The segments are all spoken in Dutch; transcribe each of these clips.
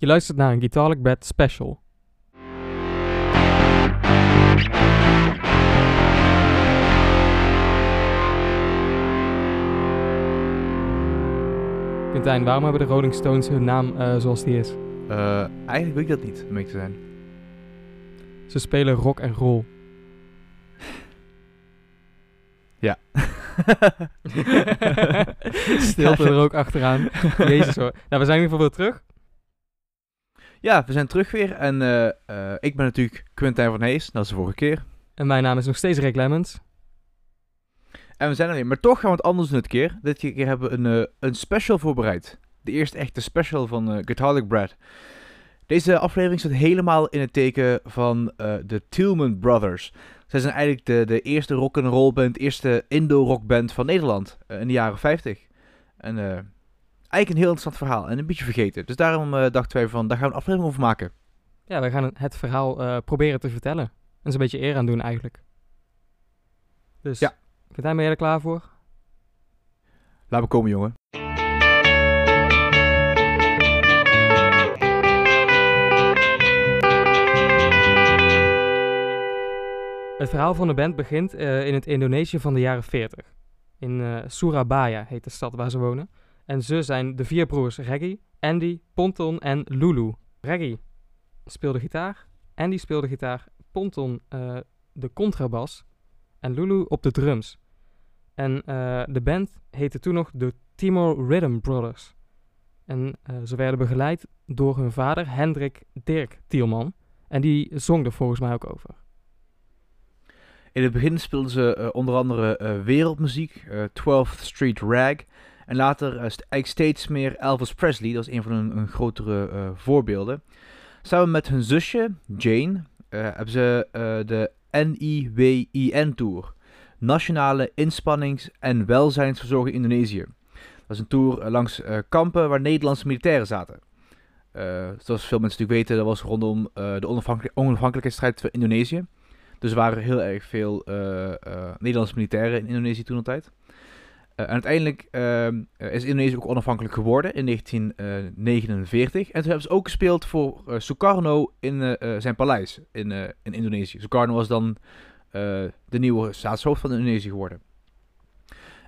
Je luistert naar een Guitaric Bed special. Quintijn, waarom hebben de Rolling Stones hun naam eh, zoals die is? Eh, eigenlijk weet ik dat niet, om te zijn. Ze spelen rock en roll. Ja. Stilte er ook achteraan. Jezus hoor. Nou, we zijn in ieder geval weer terug. Ja, we zijn terug weer. En eh, eh, ik ben natuurlijk Quintijn van Hees, dat is de vorige keer. En mijn naam is nog steeds Rick Lemmens. En we zijn er weer. Maar toch gaan we het anders doen dit keer. Dit keer hebben we een, eh, een special voorbereid. De eerste echte special van uh, Guitaric Brad. Deze aflevering staat helemaal in het teken van de Tillman Brothers. Zij zijn eigenlijk de, de eerste rock and roll band, eerste Indo-rock band van Nederland in de jaren 50. En eigenlijk een heel interessant verhaal en een beetje vergeten. Dus daarom dachten wij van, daar gaan we een aflevering over maken. Ja, wij gaan het verhaal proberen te vertellen. En ze een beetje eer aan doen eigenlijk. Dus ja. ben jij er klaar voor? Laat me komen, jongen. Het verhaal van de band begint uh, in het Indonesië van de jaren 40. In uh, Surabaya heet de stad waar ze wonen. En ze zijn de vier broers Reggie, Andy, Ponton en Lulu. Reggie speelde gitaar, Andy speelde gitaar, Ponton uh, de contrabas en Lulu op de drums. En de band heette toen nog de Timor Rhythm Brothers. En ze werden begeleid door hun vader Hendrik Dirk Tielman. En die zong er volgens mij ook over. In het begin speelden ze onder andere wereldmuziek, uh, 12th Street Rag. En later eigenlijk steeds meer Elvis Presley, dat is een van hun, grotere voorbeelden. Samen met hun zusje, Jane, hebben ze de NIWIN Tour. Nationale Inspannings- en Welzijnsverzorging Indonesië. Dat is een tour langs kampen waar Nederlandse militairen zaten. zoals veel mensen natuurlijk weten, dat was rondom de onafhankelijk onafhankelijkheidsstrijd van Indonesië. Dus er waren heel erg veel Nederlandse militairen in Indonesië toen altijd. Uh, en uiteindelijk ehm, is Indonesië ook onafhankelijk geworden in 1949. En toen hebben ze ook gespeeld voor Sukarno in zijn paleis in, in Indonesië. Sukarno was dan de nieuwe staatshoofd van Indonesië geworden.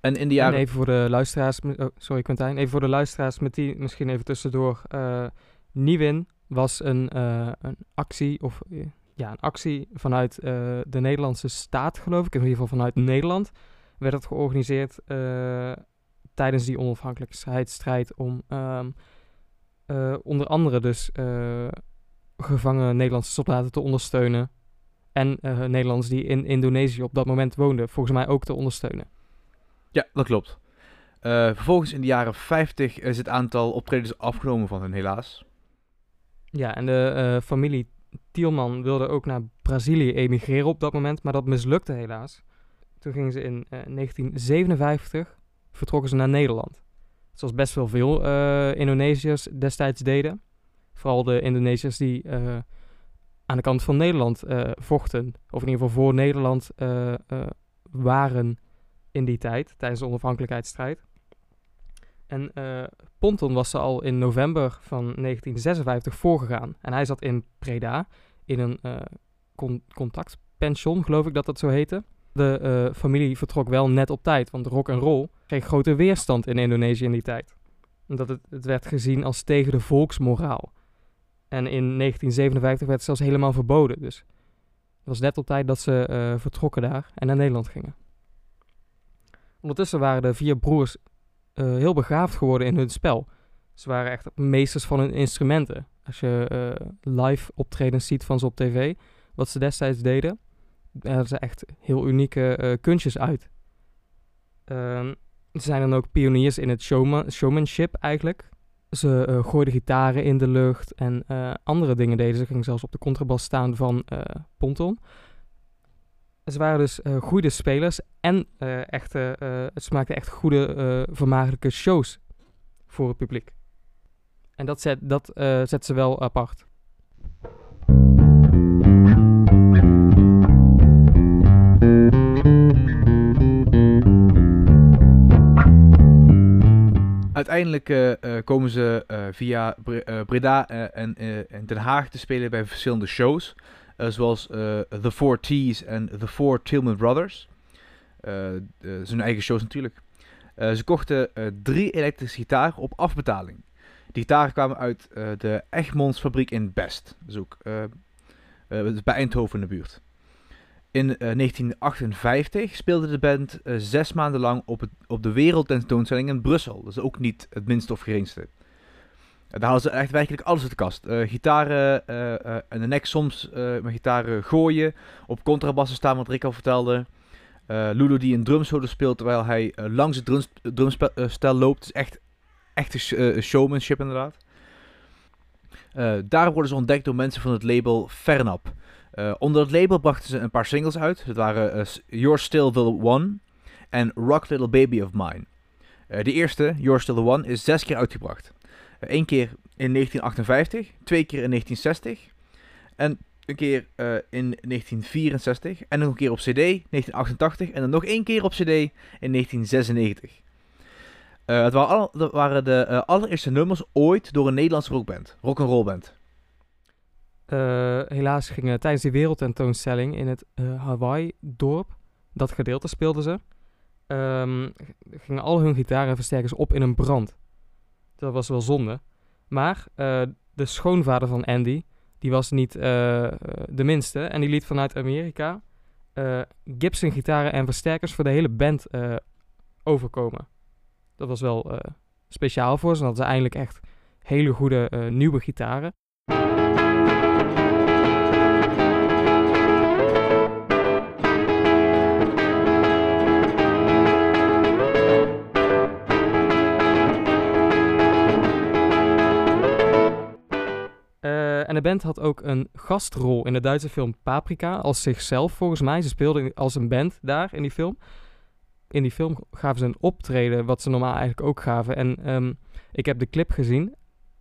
En in de jaren... En even voor de luisteraars, oh, sorry Quintijn, even voor de luisteraars met die misschien even tussendoor. Niwin was een, een actie of ja, een actie vanuit de Nederlandse staat, geloof ik, in ieder geval vanuit Nederland, werd het georganiseerd uh, tijdens die onafhankelijkheidsstrijd om um, uh, onder andere dus gevangen Nederlandse soldaten te ondersteunen en Nederlanders die in Indonesië op dat moment woonden, volgens mij ook te ondersteunen. Ja, dat klopt. vervolgens in de jaren 50 is het aantal optredens afgenomen van hen helaas. Ja, en de familie Tielman wilde ook naar Brazilië emigreren op dat moment, maar dat mislukte helaas. Toen gingen ze in uh, 1957, vertrokken ze naar Nederland. Zoals best wel veel uh, Indonesiërs destijds deden. Vooral de Indonesiërs die uh, aan de kant van Nederland vochten, of in ieder geval voor Nederland waren in die tijd, tijdens de onafhankelijkheidsstrijd. En Ponton was ze al in november van 1956 voorgegaan. En hij zat in Preda in een uh, con contactpension, geloof ik dat dat zo heette. De uh, familie vertrok wel net op tijd, want rock en roll kreeg grote weerstand in Indonesië in die tijd. Omdat het, het werd gezien als tegen de volksmoraal. En in 1957 werd het zelfs helemaal verboden. Dus het was net op tijd dat ze vertrokken daar en naar Nederland gingen. Ondertussen waren de vier broers uh, heel begaafd geworden in hun spel. Ze waren echt meesters van hun instrumenten. Als je live optredens ziet van ze op tv, wat ze destijds deden, hadden ze echt heel unieke uh, kunstjes uit. Um, ze zijn dan ook pioniers in het showman, showmanship eigenlijk. Ze uh, gooiden gitaren in de lucht en andere dingen deden. Ze gingen zelfs op de contrabas staan van Ponton. Ze waren dus goede spelers en echte, ze maakten echt goede, vermakelijke shows voor het publiek. En dat zet, dat, zet ze wel apart. Uiteindelijk eh, eh, komen ze eh, via Bre- Breda en, en Den Haag te spelen bij verschillende shows. zoals The Four T's en The Four Tillman Brothers. Zijn eigen shows natuurlijk. Ze kochten drie elektrische gitaren op afbetaling. Die gitaren kwamen uit de Egmonds fabriek in Best. Ook dat is bij Eindhoven in de buurt. In eh, 1958 speelde de band eh, zes maanden lang op, op de wereldtentoonstelling in Brussel. Dat is ook niet het minste of geringste. Daar halen ze echt werkelijk alles uit de kast. Eh, gitaren eh, eh, en de nek soms eh, met gitaren gooien. Op contrabassen staan, wat Rick al vertelde. Eh Lulu die een drumsolo speelt terwijl hij eh, langs het drums, drumstel loopt. Is echt, echt eh, showmanship inderdaad. Eh, daar worden ze ontdekt door mensen van het label Fernap. Eh, onder het label brachten ze een paar singles uit. Dat waren eh, You're Still the One en Rock Little Baby of Mine. Eh, de eerste, You're Still the One, is zes keer uitgebracht. Eén keer in 1958, twee keer in 1960 en een keer in 1964 en nog een keer op CD 1988 en dan nog één keer op CD in 1996. Eh, het waren, dat waren de allereerste nummers ooit door een Nederlandse rockband, rock'n'roll band. Eh, helaas gingen tijdens die wereldtentoonstelling in het eh, Hawaii-dorp, dat gedeelte speelden ze, ehm, gingen al hun gitaren en versterkers op in een brand. Dat was wel zonde. Maar eh, de schoonvader van Andy, die was niet de minste. En die liet vanuit Amerika Gibson gitaren en versterkers voor de hele band overkomen. Dat was wel speciaal voor ze. Hadden ze eindelijk echt hele goede nieuwe gitaren. De band had ook een gastrol in de Duitse film Paprika als zichzelf volgens mij. Ze speelden als een band daar in die film. In die film gaven ze een optreden wat ze normaal eigenlijk ook gaven. En ehm, ik heb de clip gezien.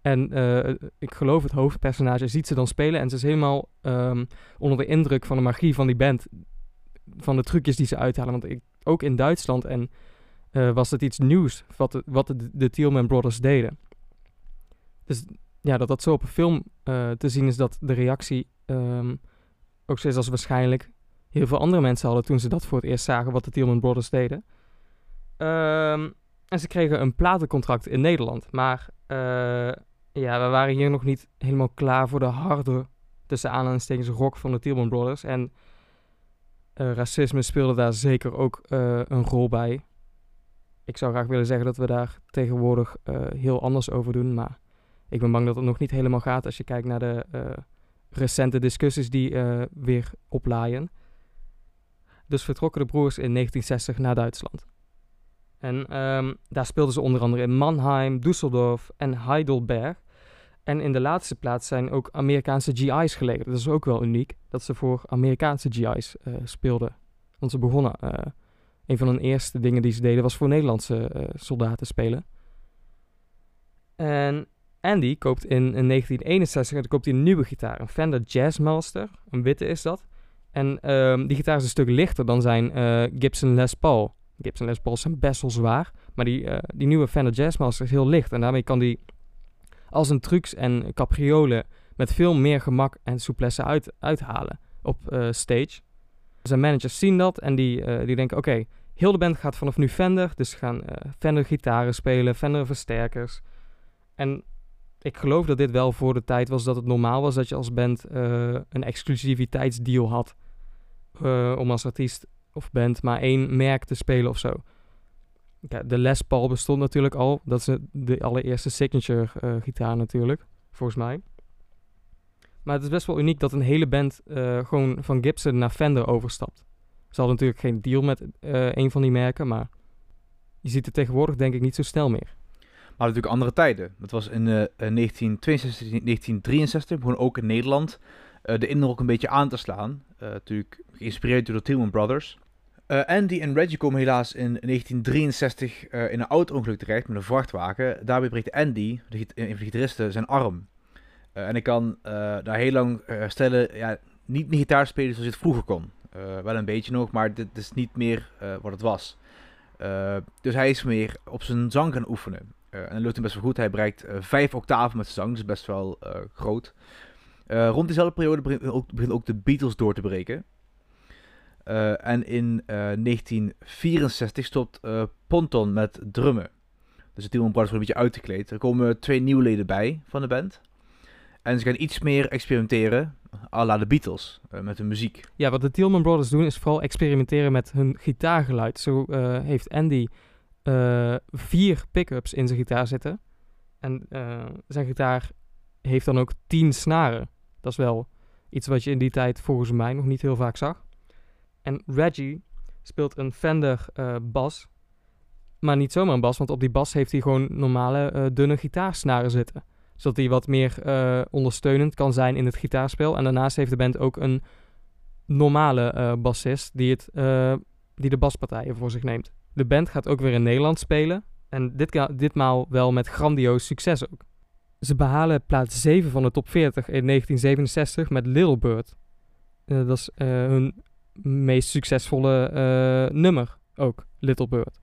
En eh, ik geloof het hoofdpersonage ziet ze dan spelen. En ze is helemaal ehm, onder de indruk van de magie van die band. Van de trucjes die ze uithalen. Want ik, ook in Duitsland en, eh, was het iets nieuws wat de, wat de Thielman Brothers deden. Dus ja, dat dat zo op een film eh, te zien is dat de reactie ehm, ook zo is als waarschijnlijk heel veel andere mensen hadden toen ze dat voor het eerst zagen wat de Thielman Brothers deden. Ehm, en ze kregen een platencontract in Nederland. Maar eh, ja, we waren hier nog niet helemaal klaar voor de harde, tussen aanhalingstekens, rock van de Thielman Brothers. En eh, racisme speelde daar zeker ook een rol bij. Ik zou graag willen zeggen dat we daar tegenwoordig heel anders over doen, maar ik ben bang dat het nog niet helemaal gaat als je kijkt naar de eh, recente discussies die eh, weer oplaaien. Dus vertrokken de broers in 1960 naar Duitsland. En ehm, daar speelden ze onder andere in Mannheim, Düsseldorf en Heidelberg. En in de laatste plaats zijn ook Amerikaanse GI's gelegen. Dat is ook wel uniek, dat ze voor Amerikaanse GI's eh, speelden. Want ze begonnen, een van hun eerste dingen die ze deden was voor Nederlandse soldaten spelen. En Andy koopt in, in 1961 en dan koopt hij een nieuwe gitaar, een Fender Jazzmaster, een witte is dat. En ehm, die gitaar is een stuk lichter dan zijn eh, Gibson Les Paul. Gibson Les Pauls zijn best wel zwaar, maar die, eh, die nieuwe Fender Jazzmaster is heel licht. En daarmee kan die als een trucs en capriolen met veel meer gemak en souplesse uit, uithalen op eh, stage. Zijn managers zien dat en die, die denken, oké, heel de band gaat vanaf nu Fender. Dus gaan Fender gitaren spelen, Fender versterkers. En ik geloof dat dit wel voor de tijd was dat het normaal was dat je als band eh, een exclusiviteitsdeal had. eh, om als artiest of band maar één merk te spelen of zo. De Les Paul bestond natuurlijk al. Dat is de allereerste signature eh, gitaar natuurlijk, volgens mij. Maar het is best wel uniek dat een hele band gewoon van Gibson naar Fender overstapt. Ze hadden natuurlijk geen deal met een van die merken, maar je ziet het tegenwoordig denk ik niet zo snel meer. Maar natuurlijk andere tijden. Dat was in eh, 1962, 1963, begon ook in Nederland eh, de indruk een beetje aan te slaan. Eh, natuurlijk geïnspireerd door de Tillman Brothers. Eh, Andy en Reggie komen helaas in 1963 eh, in een auto-ongeluk terecht met een vrachtwagen. Daarbij breekt Andy, de, een van de gitaristen, zijn arm. En ik kan daar heel lang stellen, ja, niet meer gitaar spelen zoals je het vroeger kon. Wel een beetje nog, maar dit is niet meer wat het was. Dus hij is meer op zijn zang gaan oefenen. En dat lukt hem best wel goed. Hij bereikt vijf octaven met zang, dus best wel groot. rond diezelfde periode beginnen ook, begint ook de Beatles door te breken. en in 1964 stopt Ponton met drummen. Dus het Tielman Brothers wordt een beetje uitgekleed. Er komen twee nieuwe leden bij van de band. En ze gaan iets meer experimenteren, à la de Beatles, met hun muziek. Ja, wat de Tielman Brothers doen is vooral experimenteren met hun gitaargeluid. Zo heeft Andy uh, vier pick-ups in zijn gitaar zitten. En zijn gitaar heeft dan ook tien snaren. Dat is wel iets wat je in die tijd volgens mij nog niet heel vaak zag. En Reggie speelt een Fender bas. Maar niet zomaar een bas, want op die bas heeft hij gewoon normale dunne gitaarsnaren zitten zodat hij wat meer ondersteunend kan zijn in het gitaarspel. En daarnaast heeft de band ook een normale bassist die, het, die de baspartijen voor zich neemt. De band gaat ook weer in Nederland spelen. En dit, ditmaal wel met grandioos succes ook. Ze behalen plaats 7 van de top 40 in 1967 met Little Bird. dat is hun meest succesvolle nummer ook, Little Bird.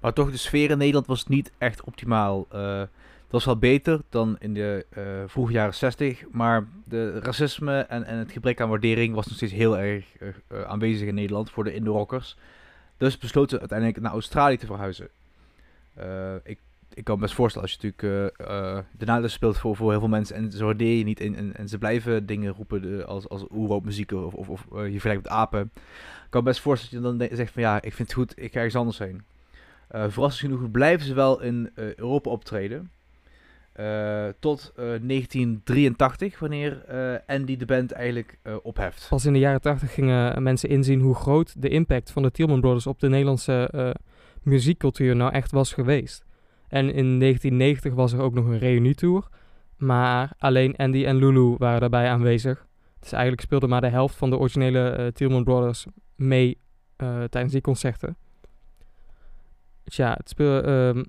Maar toch, de sfeer in Nederland was niet echt optimaal. Dat was wel beter dan in de uh, vroege jaren 60. Maar de racisme en, en het gebrek aan waardering was nog steeds heel erg uh, aanwezig in Nederland voor de Indo-rockers. Dus besloten ze uiteindelijk naar Australië te verhuizen. ik, ik kan me best voorstellen als je natuurlijk de nadeel speelt voor, voor heel veel mensen en ze waardeer je niet en, en, ze blijven dingen roepen als, als of, of, of je vergelijkt met apen. Ik kan me best voorstellen dat je dan zegt van ja, ik vind het goed, ik ga ergens anders heen. verrassend genoeg blijven ze wel in Europa optreden. Uh, tot uh, eh, 1983, wanneer uh, Andy de band eigenlijk opheft. Pas in de jaren 80 gingen mensen inzien hoe groot de impact van de Tielman Brothers op de Nederlandse muziekcultuur nou echt was geweest. En in 1990 was er ook nog een reunietour, maar alleen Andy en Lulu waren daarbij aanwezig. Dus eigenlijk speelde maar de helft van de originele Tielman Brothers mee tijdens die concerten. Tja, het speel, ehm,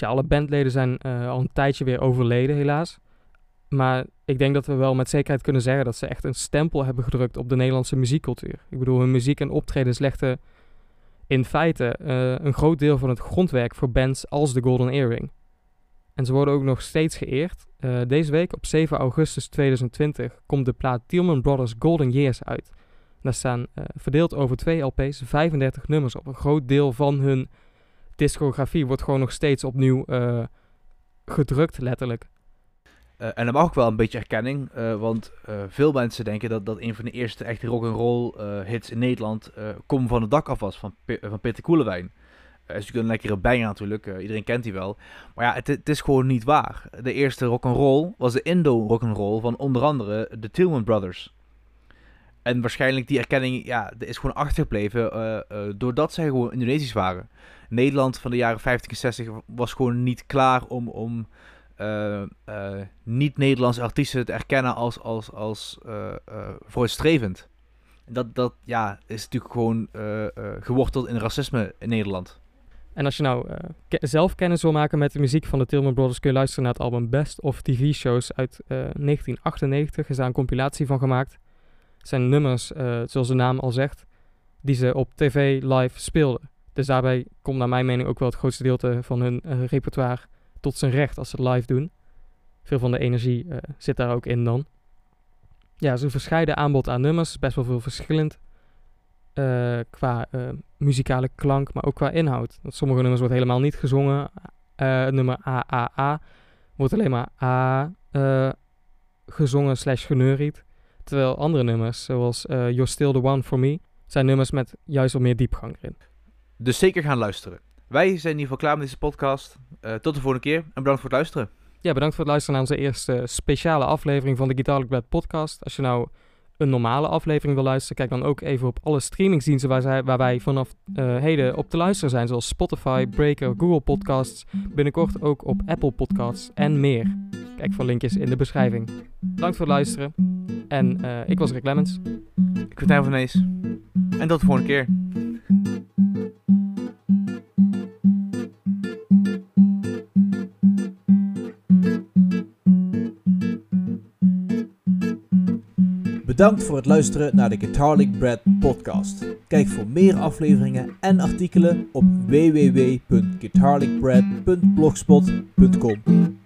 Tja, alle bandleden zijn uh, al een tijdje weer overleden, helaas. Maar ik denk dat we wel met zekerheid kunnen zeggen dat ze echt een stempel hebben gedrukt op de Nederlandse muziekcultuur. Ik bedoel, hun muziek en optredens legden in feite uh, een groot deel van het grondwerk voor bands als de Golden Earring. En ze worden ook nog steeds geëerd. Uh, deze week, op 7 augustus 2020, komt de plaat Tielman Brothers Golden Years uit. daar staan verdeeld over twee LP's 35 nummers op. Een groot deel van hun discografie wordt gewoon nog steeds opnieuw uh, gedrukt, letterlijk. Uh, en dan mag ook wel een beetje erkenning, uh, want veel mensen denken dat, dat een van de eerste echte rock'n'roll hits in Nederland Kom van het dak af was van, van Peter Koelewijn. is natuurlijk een lekkere banger natuurlijk, iedereen kent die wel. Maar ja, het, het is gewoon niet waar. De eerste rock'n'roll was de Indo rock'n'roll van onder andere de Tillman Brothers. En waarschijnlijk die erkenning, ja, is gewoon achtergebleven doordat zij gewoon Indonesisch waren. Nederland van de jaren 50 en 60 was gewoon niet klaar om, om uh, niet-Nederlandse artiesten te erkennen als, als, als vooruitstrevend. Dat, dat ja, is natuurlijk gewoon geworteld in racisme in Nederland. En als je nou zelf kennis wil maken met de muziek van de Tillman Brothers, kun je luisteren naar het album Best of TV Shows uit 1998. Er is daar een compilatie van gemaakt. Het zijn nummers, zoals de naam al zegt, die ze op tv live speelden. Dus daarbij komt naar mijn mening ook wel het grootste gedeelte van hun uh, repertoire tot zijn recht als ze het live doen. Veel van de energie uh, zit daar ook in dan. Ja, zo'n verscheiden aanbod aan nummers, best wel veel verschillend. Qua muzikale klank, maar ook qua inhoud. Sommige nummers wordt helemaal niet gezongen. nummer AAA wordt alleen maar A gezongen slash geneuried. Terwijl andere nummers, zoals You're Still The One For Me, zijn nummers met juist wat meer diepgang erin. Dus zeker gaan luisteren. Wij zijn in ieder geval klaar met deze podcast. Uh, tot de volgende keer en bedankt voor het luisteren. Ja, bedankt voor het luisteren naar onze eerste speciale aflevering van de Guitar Bed podcast. Als je nou een normale aflevering wil luisteren, kijk dan ook even op alle streamingsdiensten waar, waar wij vanaf uh, heden op te luisteren zijn. Zoals Spotify, Breaker, Google Podcasts, binnenkort ook op Apple Podcasts en meer. Kijk voor linkjes in de beschrijving. Bedankt voor het luisteren en uh, ik was Rick Lemmens. Ik ben Tijn van Nees. En tot de volgende keer. Bedankt voor het luisteren naar de Guitar Bread podcast. Kijk voor meer afleveringen en artikelen op www.guitarlicbread.blogspot.com.